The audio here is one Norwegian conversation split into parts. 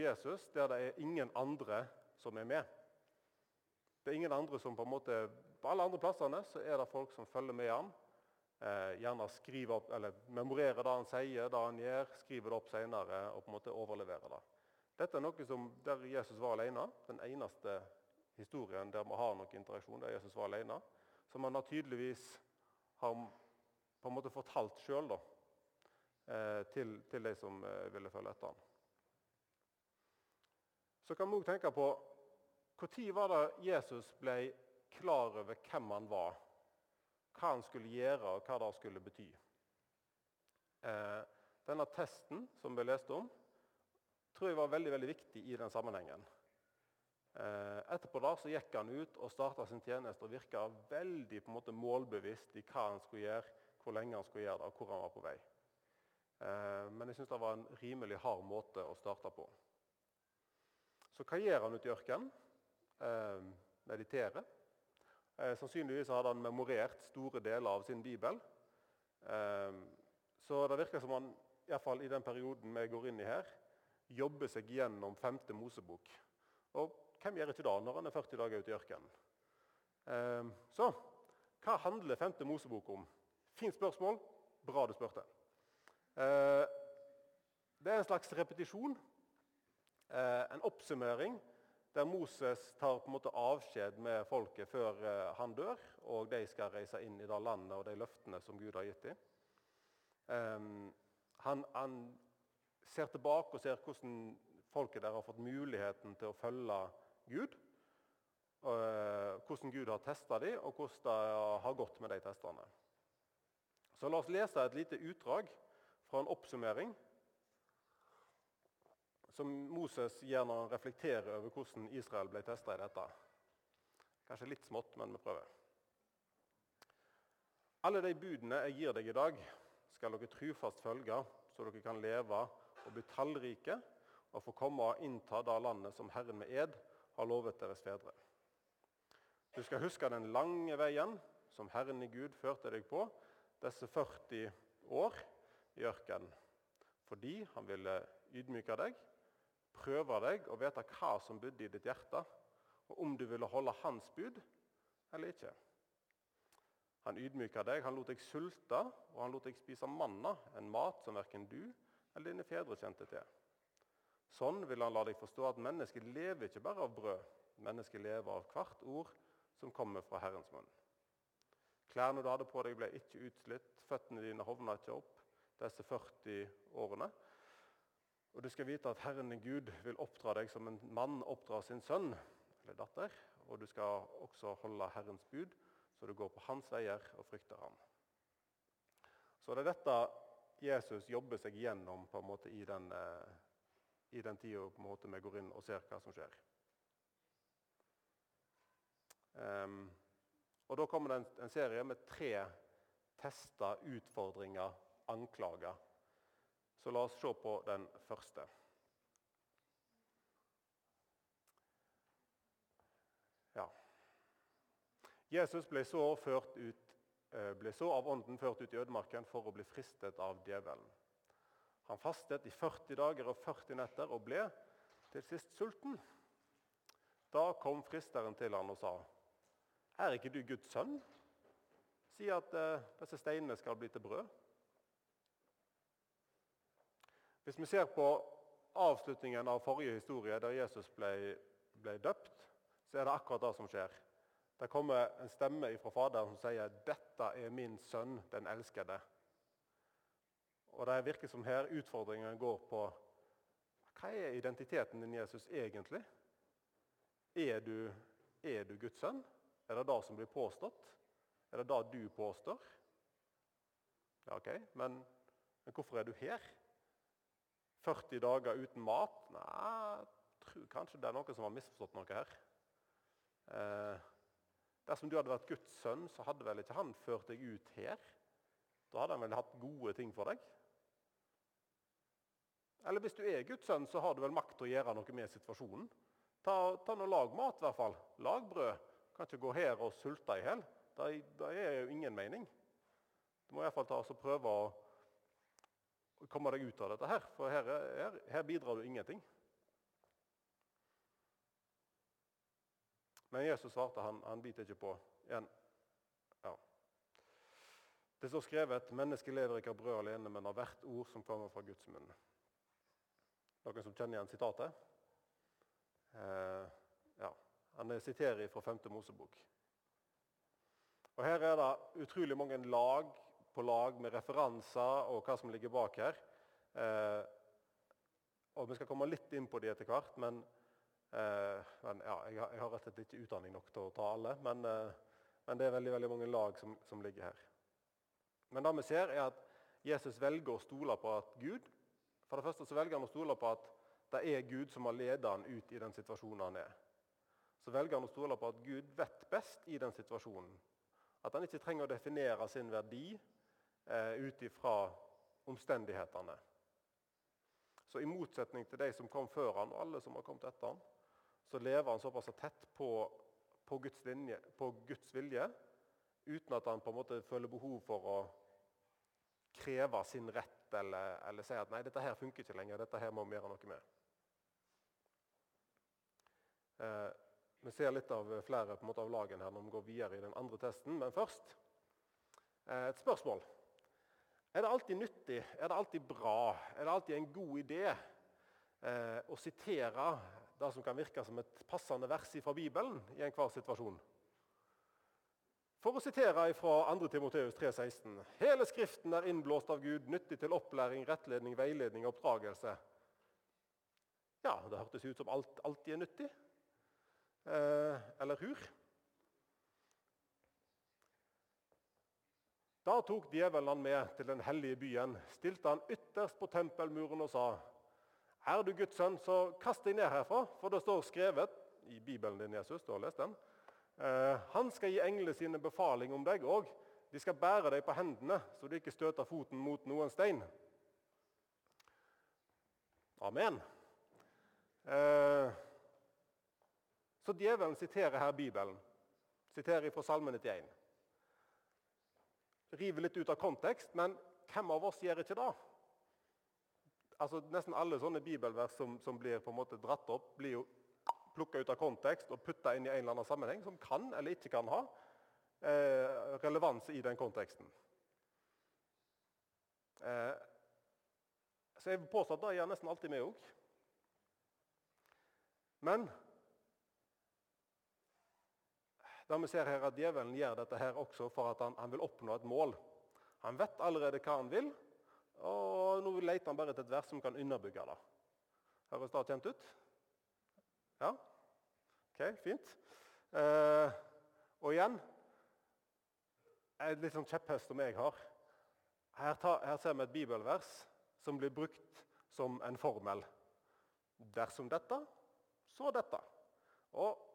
Jesus der det er ingen andre som er med. Det er ingen andre som På en måte, på alle andre plassene så er det folk som følger med han. Eh, gjerne skriver opp, eller memorerer det han sier, det han gjør, skriver det opp senere og på en måte overleverer det. Dette er noe som, der Jesus var alene. Den eneste historien der vi har noen interaksjon, der Jesus var alene. Som han tydeligvis har på en måte fortalt sjøl eh, til, til de som eh, ville følge etter ham. Så kan vi òg tenke på når var det Jesus ble klar over hvem han var, hva han skulle gjøre, og hva det skulle bety? Eh, denne testen som vi leste om, tror jeg var veldig, veldig viktig i den sammenhengen. Eh, etterpå da så gikk han ut og starta sin tjeneste og virka veldig på en måte målbevisst i hva han skulle gjøre, hvor lenge han skulle gjøre det, og hvor han var på vei. Eh, men jeg syns det var en rimelig hard måte å starte på. Så hva gjør han ute i ørkenen? Eh, mediterer. Eh, sannsynligvis hadde han memorert store deler av sin bibel. Eh, så det virker som han i, fall, i den perioden vi går inn i her, jobber seg gjennom femte Mosebok. Og hvem gjør ikke det når han er 40 dager ute i ørkenen? Eh, så hva handler femte Mosebok om? Fint spørsmål. Bra du spurte. Eh, det er en slags repetisjon en oppsummering der Moses tar på en måte avskjed med folket før eh, han dør, og de skal reise inn i det landet og de løftene som Gud har gitt dem. Han, han ser tilbake og ser hvordan folket der har fått muligheten til å følge Gud. Eh, hvordan Gud har testa dem, og hvordan det har gått med de testene. Så La oss lese et lite utdrag fra en oppsummering som Moses gjerne reflekterer over hvordan Israel ble testa i dette. Kanskje litt smått, men vi prøver. Alle de budene jeg gir deg i dag, skal dere trufast følge, så dere kan leve og bli tallrike og få komme og innta det landet som Herren med ed har lovet deres fedre. Du skal huske den lange veien som Herren i Gud førte deg på disse 40 år i ørkenen, fordi han ville ydmyke deg prøve deg og vite hva som bodde i ditt hjerte, og om du ville holde hans bud eller ikke. Han ydmyka deg, han lot deg sulte, og han lot deg spise manna, en mat som verken du eller dine fedre kjente til. Sånn vil han la deg forstå at mennesket lever ikke bare av brød. Mennesket lever av hvert ord som kommer fra Herrens munn. Klærne du hadde på deg, ble ikke utslitt, føttene dine hovna ikke opp disse 40 årene. Og du skal vite at Herren din Gud vil oppdra deg som en mann oppdrar sin sønn eller datter. Og du skal også holde Herrens bud, så du går på hans veier og frykter ham. Så det er dette Jesus jobber seg gjennom på en måte i den, eh, i den tida vi går inn og ser hva som skjer. Um, og Da kommer det en, en serie med tre tester, utfordringer, anklager så la oss se på den første. Ja. Jesus ble så, ut, eh, ble så, av ånden ført ut i ødemarken for å bli fristet av djevelen. Han fastet i 40 dager og 40 netter og ble til sist sulten. Da kom fristeren til han og sa, 'Er ikke du Guds sønn?' Si at eh, disse steinene skal bli til brød. Hvis vi ser på avslutningen av forrige historie, der Jesus ble, ble døpt, så er det akkurat det som skjer. Det kommer en stemme fra Faderen som sier 'Dette er min sønn, den elskede'. Og Det virker som her utfordringen går på hva er identiteten din, Jesus, egentlig? Er du, er du Guds sønn? Er det det som blir påstått? Er det det du påstår? Ja, ok, men, men hvorfor er du her? 40 dager uten mat? Nei, jeg tror kanskje det er noen som har misforstått noe her. Eh, dersom du hadde vært Guds sønn, så hadde vel ikke han ført deg ut her? Da hadde han vel hatt gode ting for deg? Eller hvis du er Guds sønn, så har du vel makt til å gjøre noe med situasjonen? Ta, ta noe Lag mat, i hvert fall. Lag brød. Kan ikke gå her og sulte i hjel. Det er jo ingen mening. Du må i hvert fall ta og prøve å komme deg ut av dette her, for her, her, her bidrar du ingenting. Men Jesus svarte, han, han biter ikke på. En, ja. Det står skrevet menneske lever ikke av brød alene, men av hvert ord som kommer fra Guds munn'. Noen som kjenner igjen sitatet? Eh, ja. Han siterer fra 5. Mosebok. Og Her er det utrolig mange lag på lag med referanser og hva som ligger bak her. Eh, og Vi skal komme litt inn på de etter hvert. Men, eh, men ja, jeg, har, jeg, har, rett og slett ikke utdanning nok til å ta alle. Men, eh, men det er veldig, veldig mange lag som, som, ligger her. Men det vi ser, er at Jesus velger å stole på at Gud For det første så velger han å stole på at det er Gud som har ledet han ut i den situasjonen han er. Så velger han å stole på at Gud vet best i den situasjonen. At han ikke trenger å definere sin verdi eh, ut ifra omstendighetene. Så i motsetning til de som kom før han, og alle som har kommet etter han, så lever han såpass tett på, på, Guds, linje, på Guds vilje uten at han på en måte føler behov for å kreve sin rett eller, eller si at nei, dette her funker ikke lenger, dette her må vi gjøre noe med. Eh, vi ser litt av flere måte, av lagene her når vi går videre i den andre testen. Men først eh, et spørsmål. Er det alltid nyttig, er det alltid bra, er det alltid en god idé eh, å sitere det som kan virke som et passende vers fra Bibelen i enhver situasjon? For å sitere fra 2. Timoteus 3,16.: Hele Skriften er innblåst av Gud, nyttig til opplæring, rettledning, veiledning og oppdragelse. Ja, det hørtes ut som alt alltid er nyttig. Eh, eller hur? Da tok djevelen han med til den hellige byen, stilte han ytterst på tempelmuren og sa:" Er du Guds sønn, så kast deg ned herfra, for det står skrevet i Bibelen din, Jesus, du har lest den. Eh, han skal gi englene sine befaling om deg, òg. de skal bære deg på hendene, så du ikke støter foten mot noen stein. Amen. Eh, så djevelen siterer her Bibelen. Siterer fra Salme 91 river litt ut av kontekst, men hvem av oss gjør ikke det? Altså, nesten alle sånne bibelvers som, som blir på en måte dratt opp, blir jo plukka ut av kontekst og putta inn i en eller annen sammenheng som kan eller ikke kan ha eh, relevans i den konteksten. Eh, så jeg vil påstå at det gjør nesten alltid vi òg. Men der vi ser her at Djevelen gjør dette her også for at han, han, vil oppnå et mål. Han vet allerede hva han vil, og nå leter han bare etter et vers som kan underbygge det. Høres det kjent ut? Ja? Ok, fint. Eh, og igjen Et litt sånn kjepphest som jeg har. Her, ta, her ser vi et bibelvers som blir brukt som en formel. Dersom dette, så dette. Og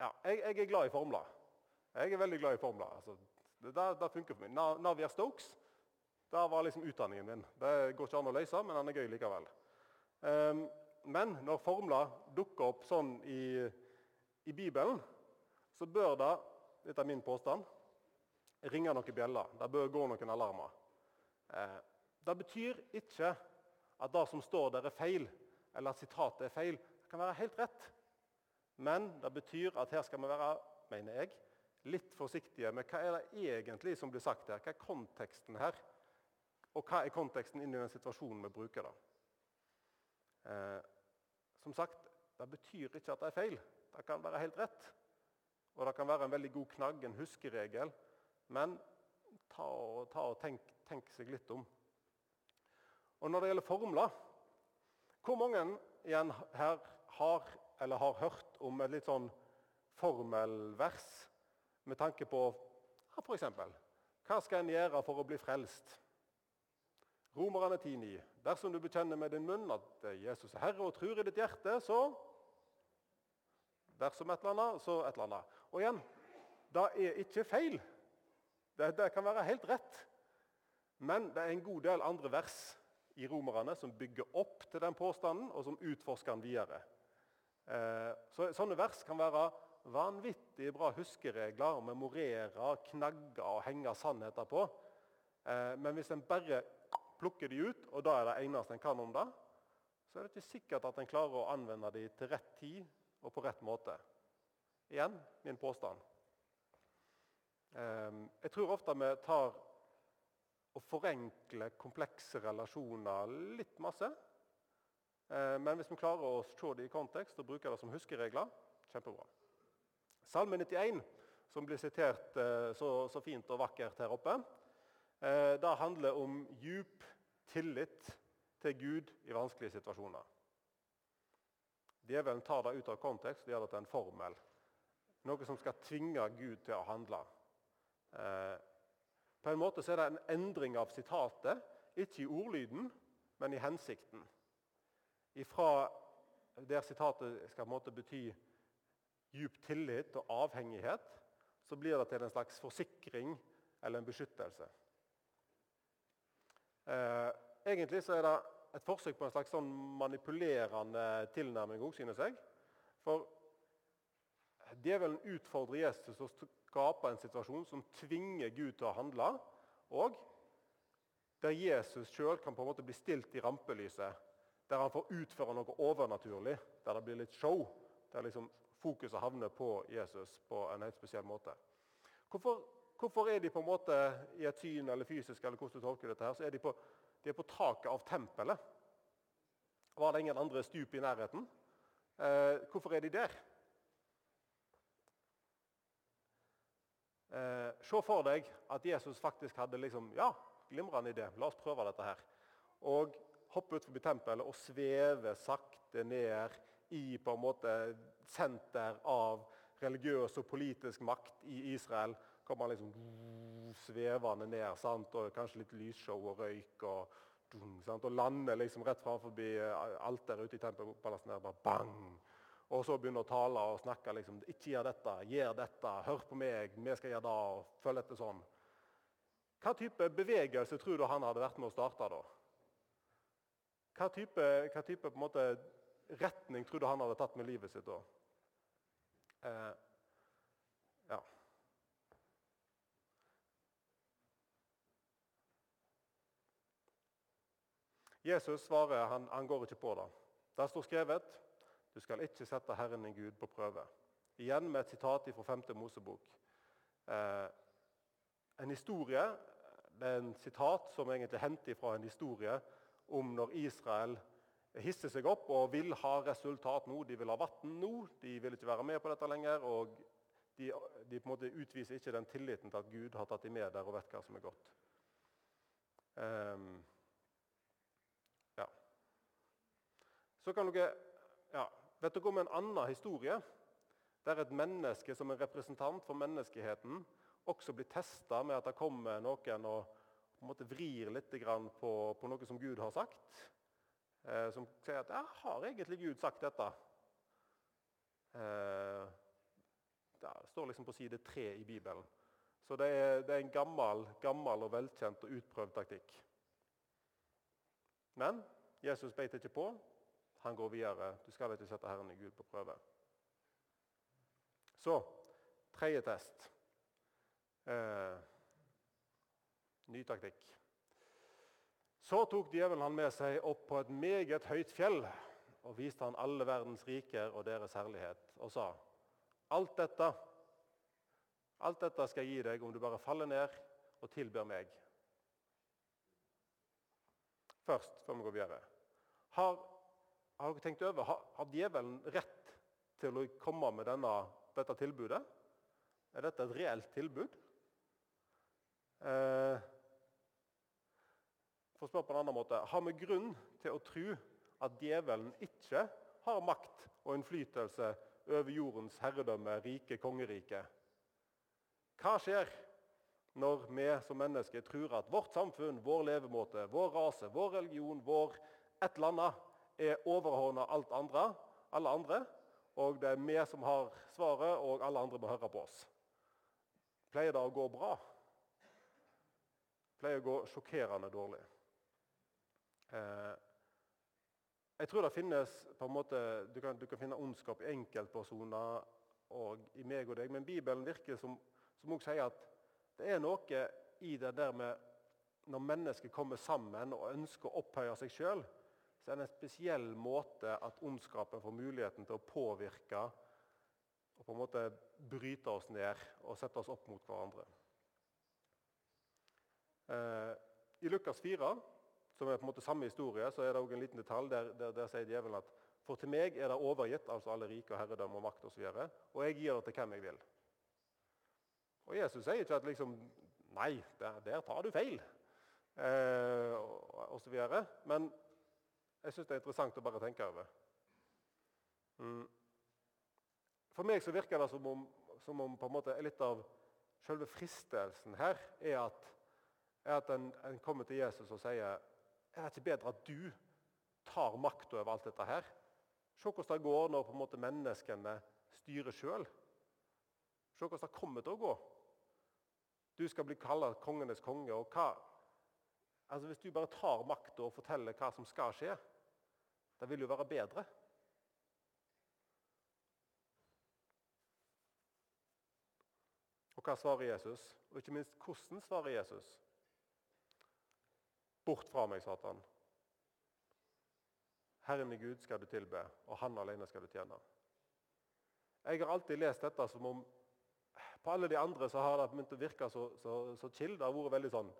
ja, jeg, jeg, er glad i formler. Jeg er veldig glad i formler. Altså, det, det, det, funker for meg. Navier Stokes det var liksom utdanningen min. Det går ikke an å løse, men den er gøy likevel. Um, men når formler dukker opp sånn i, i, Bibelen, så bør det dette er min påstand, ringe noen bjeller. Det bør gå noen alarmer. Eh, det betyr ikke at det som står der, er feil, eller at sitatet er feil. Det kan være helt rett. Men det betyr at her skal vi være mener jeg, litt forsiktige med hva er det egentlig som blir sagt her. Hva er konteksten her? Og hva er konteksten inni den situasjonen vi bruker da? Eh, som sagt, det betyr ikke at det er feil. Det kan være helt rett. Og det kan være en veldig god knagg, en huskeregel. Men ta og, ta og tenk, tenk, seg litt om. Og når det gjelder formler Hvor mange igjen her har eller har hørt om et litt sånn formelvers med tanke på ja, f.eks.: Hva skal en gjøre for å bli frelst? Romerne 10,9. Dersom du bekjenner med din munn at Jesus er Herre og tror i ditt hjerte, så Dersom et eller annet, så et eller annet. Og igjen, det er ikke feil. Det, det kan være helt rett. Men det er en god del andre vers i Romerne som bygger opp til den påstanden, og som utforsker den videre. Eh, så, sånne vers kan være vanvittig bra huskeregler å memorere, knagge og henge sannheter på. Eh, men hvis en bare plukker de ut, og da er det eneste en kan om det, så er det ikke sikkert at en klarer å anvende de til rett tid og på rett måte. Igjen min påstand. Ehm, jeg tror ofte vi tar og forenkler komplekse relasjoner litt masse. Ehm, men hvis vi klarer å se det i kontekst og bruke det som huskeregler, kjempebra. Salme 91, som blir sitert eh, så, så fint og vakkert her oppe, eh, det handler om djup tillit til Gud i vanskelige situasjoner. Djevelen tar det ut av kontekst og gjør det til en formel. Noe som skal tvinge Gud til å handle. Eh, på en måte så er det en endring av sitatet, ikke i ordlyden, men i hensikten. Ifra der sitatet skal på en måte bety djup tillit og avhengighet, så blir det til en slags forsikring eller en beskyttelse. Eh, egentlig så er det et forsøk på en slags sånn manipulerende tilnærming òg, synes jeg. For djevelen utfordrer Jesus og skaper en situasjon som tvinger Gud til å handle, og der Jesus sjøl kan på en måte bli stilt i rampelyset. Der han får utføre noe overnaturlig, der det blir litt show. Der liksom fokuset havner på Jesus på en helt spesiell måte. Hvorfor, hvorfor, er de på en måte i et syn eller fysisk, eller hvordan du tolker dette her, så er de på, de er på taket av tempelet? Var det ingen andre stup i nærheten? Eh, hvorfor er de der? Eh, se for deg at Jesus faktisk hadde liksom, ja, glimrende idé. La oss prøve dette her. Og hoppe ut forbi tempelet og sveve sakte ned i på en måte senter av religiøs og politisk makt i Israel. Kommer han liksom svevende ned, sant? og kanskje litt lysshow og røyk. Og, sant? og lander liksom rett framfor alteret ute i tempelpalasset. Bare bang! og så begynner å tale og snakke. liksom, 'Ikke gjør dette. Gjør dette. Hør på meg. Vi skal gjøre det.' og Følg etter sånn. Hva type bevegelse tror du han hadde vært med å starte da? Hva type, hva type måte, retning tror du han hadde tatt med livet sitt da? Eh, ja. Jesus svarer han, han går ikke på det. Der står skrevet du skal ikke sette Herren din Gud på prøve. Igjen med et sitat fra 5. Mosebok. Eh, en historie, Det er en sitat som egentlig henter fra en historie om når Israel hisser seg opp og vil ha resultat nå. De vil ha vann nå, de vil ikke være med på dette lenger. og De, de på en måte utviser ikke den tilliten til at Gud har tatt dem med der og vet hva som er godt. Um, ja. Så kan dere ja, Vet dere om en annen historie der et menneske som en representant for menneskeheten også blir testa med at det kommer noen og på en måte vrir litt på, på noe som Gud har sagt? Eh, som sier at ja, 'Har egentlig Gud sagt dette?' Eh, det står liksom på side tre i Bibelen. Så det er, det er en gammel, gammel og velkjent og utprøvd taktikk. Men Jesus beit ikke på. Han går videre. Du skal ikke sette Herren i Gud på prøve. Så tredje test. Eh, ny taktikk. Så tok djevelen han med seg opp på et meget høyt fjell og viste han alle verdens riker og deres herlighet, og sa alt dette, alt dette skal jeg gi deg om du bare faller ned og tilber meg. Først, før vi går videre. Har har dere tenkt over, har, har djevelen rett til å komme med denne, dette tilbudet? Er dette et reelt tilbud? Eh, for å spørre på en annen måte, Har vi grunn til å tro at djevelen ikke har makt og innflytelse over jordens herredømme, rike kongerike? Hva skjer når vi som mennesker tror at vårt samfunn, vår levemåte, vår rase, vår religion, vår et eller annet er overordna alt andre, alle andre, og det er vi som har svaret, og alle andre må høre på oss. Pleier det å gå bra? Pleier å gå sjokkerende dårlig. Eh, jeg tror det finnes på en måte, Du kan, du kan finne ondskap i enkeltpersoner og i meg og deg, men Bibelen virker som, som også sier at det er noe i det der med når mennesker kommer sammen og ønsker å opphøye seg sjøl, så er det en spesiell måte at ondskapen får muligheten til å påvirke og på en måte bryte oss ned og sette oss opp mot hverandre. Eh, I Lukas 4, som er på en måte samme historie, så er det også en liten detalj der, der, der sier djevelen at for til meg er det overgitt, altså alle rike og herredømme og makt osv., og, så videre, og jeg gir det til hvem jeg vil. Og Jesus sier ikke at liksom Nei, der, der tar du feil. Eh, og, og så videre. Men jeg syns det er interessant å bare tenke over. Mm. For meg så virker det som om, som om på en måte litt av selve fristelsen her er at, er at en, en, kommer til Jesus og sier er det ikke bedre at du tar makta over alt dette her? Se hvordan det går når på en måte menneskene styrer sjøl. Se hvordan det kommer til å gå. Du skal bli kalt kongenes konge. og hva, altså Hvis du bare tar makta og forteller hva som skal skje, det vil jo være bedre. Og hva svarer Jesus? Og ikke minst, hvordan svarer Jesus? Bort fra meg, Satan. Herren i Gud skal du tilbe, og Han alene skal du tjene. Jeg har alltid lest dette som om på alle de andre så har det begynt å virke så, så, så chill. Det har vært veldig sånn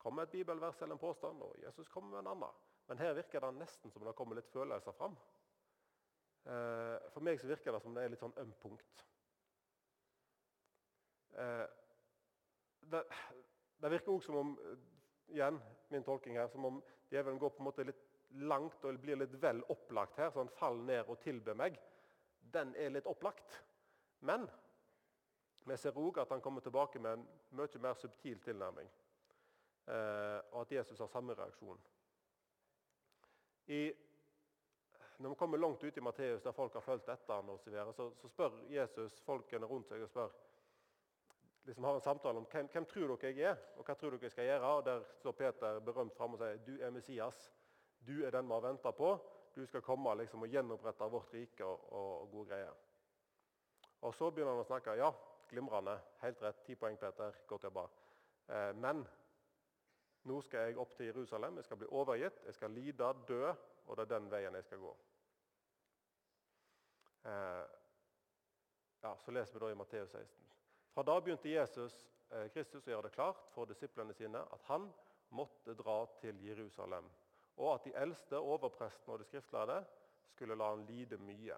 Kom med et bibelvers eller en påstand, og Jesus kommer med en annen. Men her virker det nesten som det kommer litt følelser fram. Eh, for meg så virker det som det er litt sånn ømt punkt. Eh, det, det, virker òg som om igjen, min tolking her, som om djevelen går på en måte litt langt og blir litt vel opplagt her. sånn Fall ned og tilbe meg. Den er litt opplagt. Men vi ser òg at han kommer tilbake med en mye mer subtil tilnærming. Eh, og at Jesus har samme reaksjon. I, når vi kommer langt ut i Matteus, der folk har fulgt etter ham, så, så, så spør Jesus folkene rundt seg og spør, liksom har en samtale om hvem, hvem tror dere jeg er, og hva tror dere jeg skal gjøre. Og Der står Peter berømt fram og sier du er Messias. Du er den vi har venta på. Du skal komme liksom, og gjenopprette vårt rike og, og, og gode greier. Og Så begynner han å snakke. Ja, Glimrende. Helt rett. Ti poeng, Peter. Godt jobba. Eh, men nå skal jeg opp til Jerusalem. Jeg skal bli overgitt, jeg skal lide, dø, og det er den veien jeg skal gå. Eh, ja, Så leser vi da i Matteus 16. Fra da begynte Jesus eh, Kristus å gjøre det klart for disiplene sine at han måtte dra til Jerusalem, og at de eldste, overprestene og de skriftlærde skulle la han lide mye.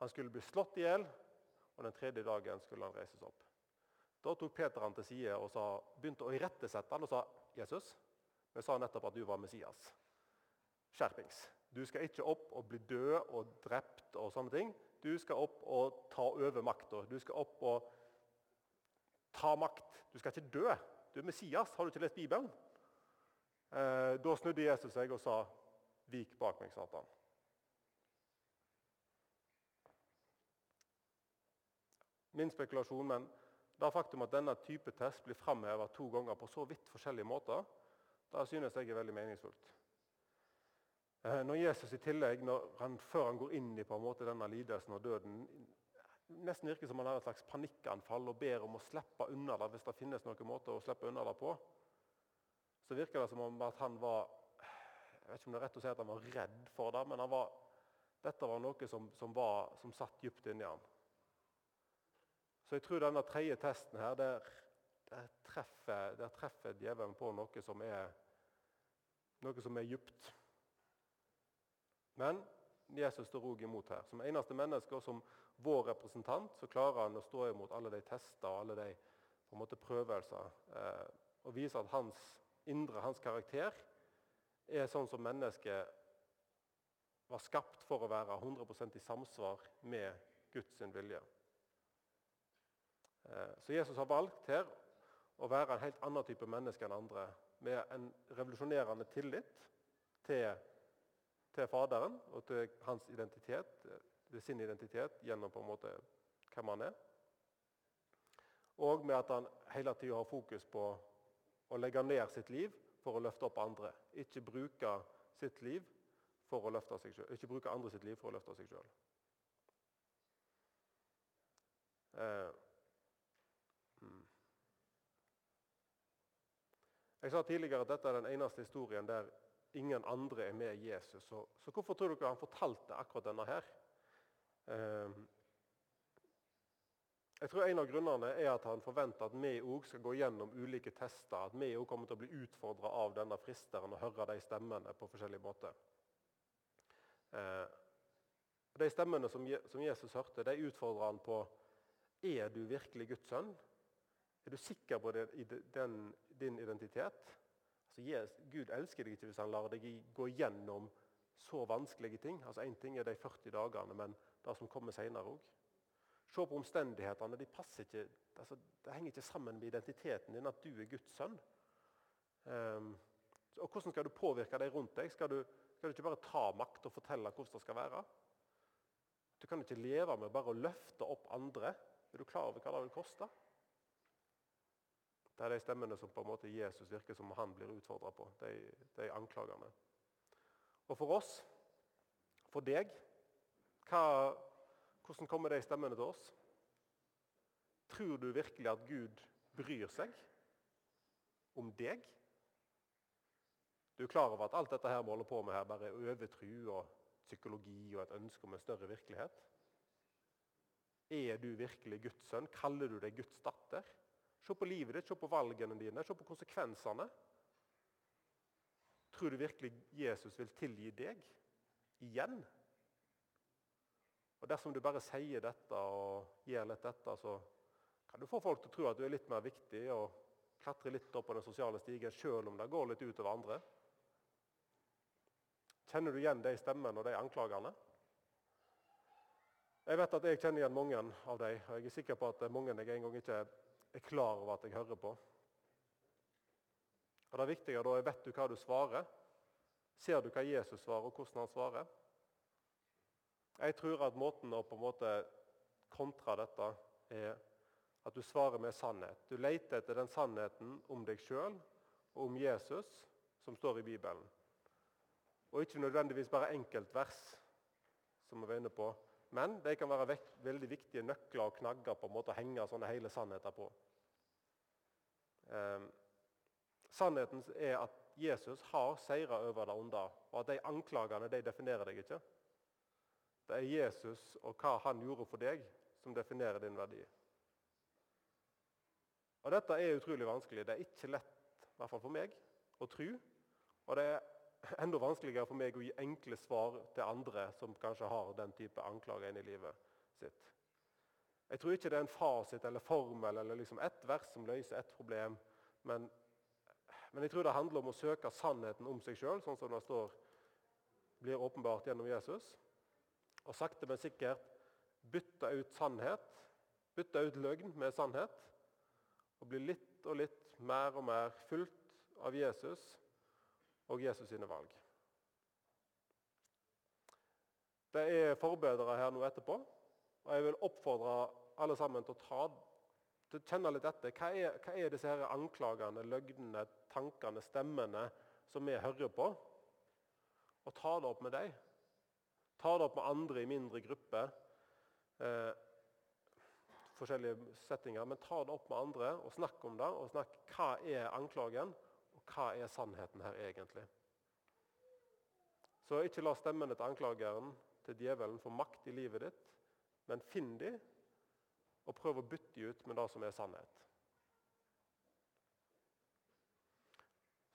Han skulle bli slått i hjel, og den tredje dagen skulle han reises opp. Da tok Peter han til side og sa, begynte å irettesette han og sa Jesus, vi sa nettopp at du var Messias. Skjerpings. Du skal ikke opp og bli død og drept og sånne ting. Du skal opp og ta over makta. Du skal opp og ta makt. Du skal ikke dø. Du er Messias. Har du ikke lest Bibelen? Eh, da snudde Jesus seg og sa, 'Vik bak meg, Satan'. min spekulasjon, men det faktum at denne type test blir framheva to ganger på så vidt forskjellige måter, det synes jeg er veldig meningsfullt. Eh, når Jesus i tillegg, han, før han går inn i på en måte denne lidelsen og døden, nesten virker som han har et slags panikkanfall og ber om å slippe unna det hvis det finnes noen måte å slippe unna det på, så virker det som om at han var jeg vet ikke om det er rett å si at han var redd for det, men var, dette var noe som, som, var, som satt dypt inni ham. Så jeg tror denne tredje testen her, der, der, treffer, der treffer djevelen på noe som er noe som er djupt. Men Jesus står òg imot her. Som eneste menneske og som vår representant så klarer han å stå imot alle de tester og alle de måte prøvelser. Eh, og vise at hans indre, hans karakter, er sånn som mennesket var skapt for å være 100% i samsvar med Guds vilje. Eh, så Jesus har valgt her å være en helt annen type menneske enn andre. Med en revolusjonerende tillit til, til Faderen og til hans identitet, sin identitet gjennom på en måte hvem han er. Og med at han hele tida har fokus på å legge ned sitt liv for å løfte opp andre. Ikke bruke sitt liv for å løfte seg selv. Ikke bruke andre sitt liv for å løfte seg sjøl. Jeg sa tidligere at dette er den eneste historien der ingen andre er med Jesus. Så, så hvorfor tror dere han fortalte akkurat denne her? Eh, Jeg tror En av grunnene er at han forventer at vi òg skal gå gjennom ulike tester. At vi òg kommer til å bli utfordra av denne fristeren og høre de stemmene på forskjellige måter. Eh, de stemmene som, Jesus hørte, de utfordrer han på er du virkelig Guds sønn. Er du sikker på din identitet? Altså, Gud elsker deg ikke hvis han lar deg gå gjennom så vanskelige ting. Altså ting er de 40 dagene, men det som kommer seinere òg. Se på omstendighetene. De ikke, altså, det henger ikke sammen med identiteten din at du er Guds sønn. Um, og Hvordan skal du påvirke de rundt deg? Skal du, skal du ikke bare ta makt og fortelle hvordan det skal være? Du kan ikke leve med bare å løfte opp andre. Er du klar over hva det vil koste? Det er de stemmene som på en måte Jesus virker som han blir utfordra på. De, de anklagene. Og for oss, for deg, hva hvordan kommer de stemmene til oss? Tror du virkelig at Gud bryr seg om deg? Du er klar over at alt dette her vi holder på med her, bare er overtru og psykologi og et ønske om en større virkelighet? Er du virkelig Guds sønn? Kaller du deg Guds datter? Se på livet ditt, se på valgene dine, se på konsekvensene. Tror du virkelig Jesus vil tilgi deg igjen? Og Dersom du bare sier dette og gjør litt dette, så kan du få folk til å tro at du er litt mer viktig og klatre litt opp på den sosiale stigen selv om det går litt utover andre. Kjenner du igjen de stemmene og de anklagene? Jeg vet at jeg kjenner igjen mange av dem, og jeg er sikker på at mange jeg en gang ikke er klar over at jeg hører på. Og Det viktige da er vet du hva du svarer. Ser du hva Jesus svarer, og hvordan han svarer? Jeg tror at måten å på en måte kontra dette er at du svarer med sannhet. Du leter etter den sannheten om deg sjøl og om Jesus som står i Bibelen. Og ikke nødvendigvis bare enkeltvers, som vi var inne på. Men de kan være veldig viktige nøkler og knagger på en måte å henge sånne hele sannheter på. Eh, sannheten er at Jesus har seira over det onde, og at de anklagene de definerer deg ikke. Det er Jesus og hva han gjorde for deg, som definerer din verdi. Og Dette er utrolig vanskelig. Det er ikke lett, i hvert fall for meg, å tro. Og det er enda vanskeligere for meg å gi enkle svar til andre som kanskje har den type anklager inn i livet sitt. Jeg tror ikke det er en fasit eller formel eller liksom ett vers som løser ett problem. Men, men, jeg tror det handler om å søke sannheten om seg sjøl, sånn som det står, blir åpenbart gjennom Jesus og sakte, men sikkert bytte ut sannhet, bytte ut løgn med sannhet, og bli litt og litt mer og mer fulgt av Jesus og Jesus sine valg. Det er forbedere her nå etterpå, og jeg vil oppfordre alle sammen til å ta til å kjenne litt etter. Hva er, hva er disse her anklagene, løgnene, tankene, stemmene som vi hører på? Og ta det opp med dem. Ta det opp med andre i mindre grupper. Eh, forskjellige settinger, Men ta det opp med andre og snakk om det. og snakk Hva er anklagen, og hva er sannheten her egentlig? Så ikke la stemmene til anklageren, til djevelen, få makt i livet ditt, men finn de, og prøv å bytte de ut med det som er sannhet.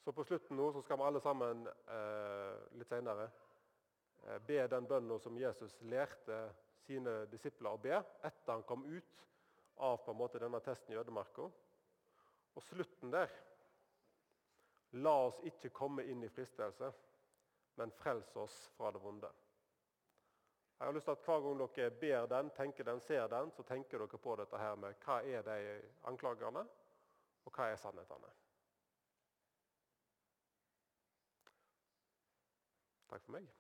Så på slutten nå så skal vi alle sammen eh, litt seinere be den bønna som Jesus lærte sine disipler å be etter han kom ut av på en måte denne testen i ødemarka. Og slutten der La oss ikke komme inn i fristelse, men frels oss fra det vonde. Jeg har lyst til at Hver gang dere ber den, tenker den, ser den, så tenker dere på dette her med hva er de anklagerne, og hva er sannhetene. Takk for meg.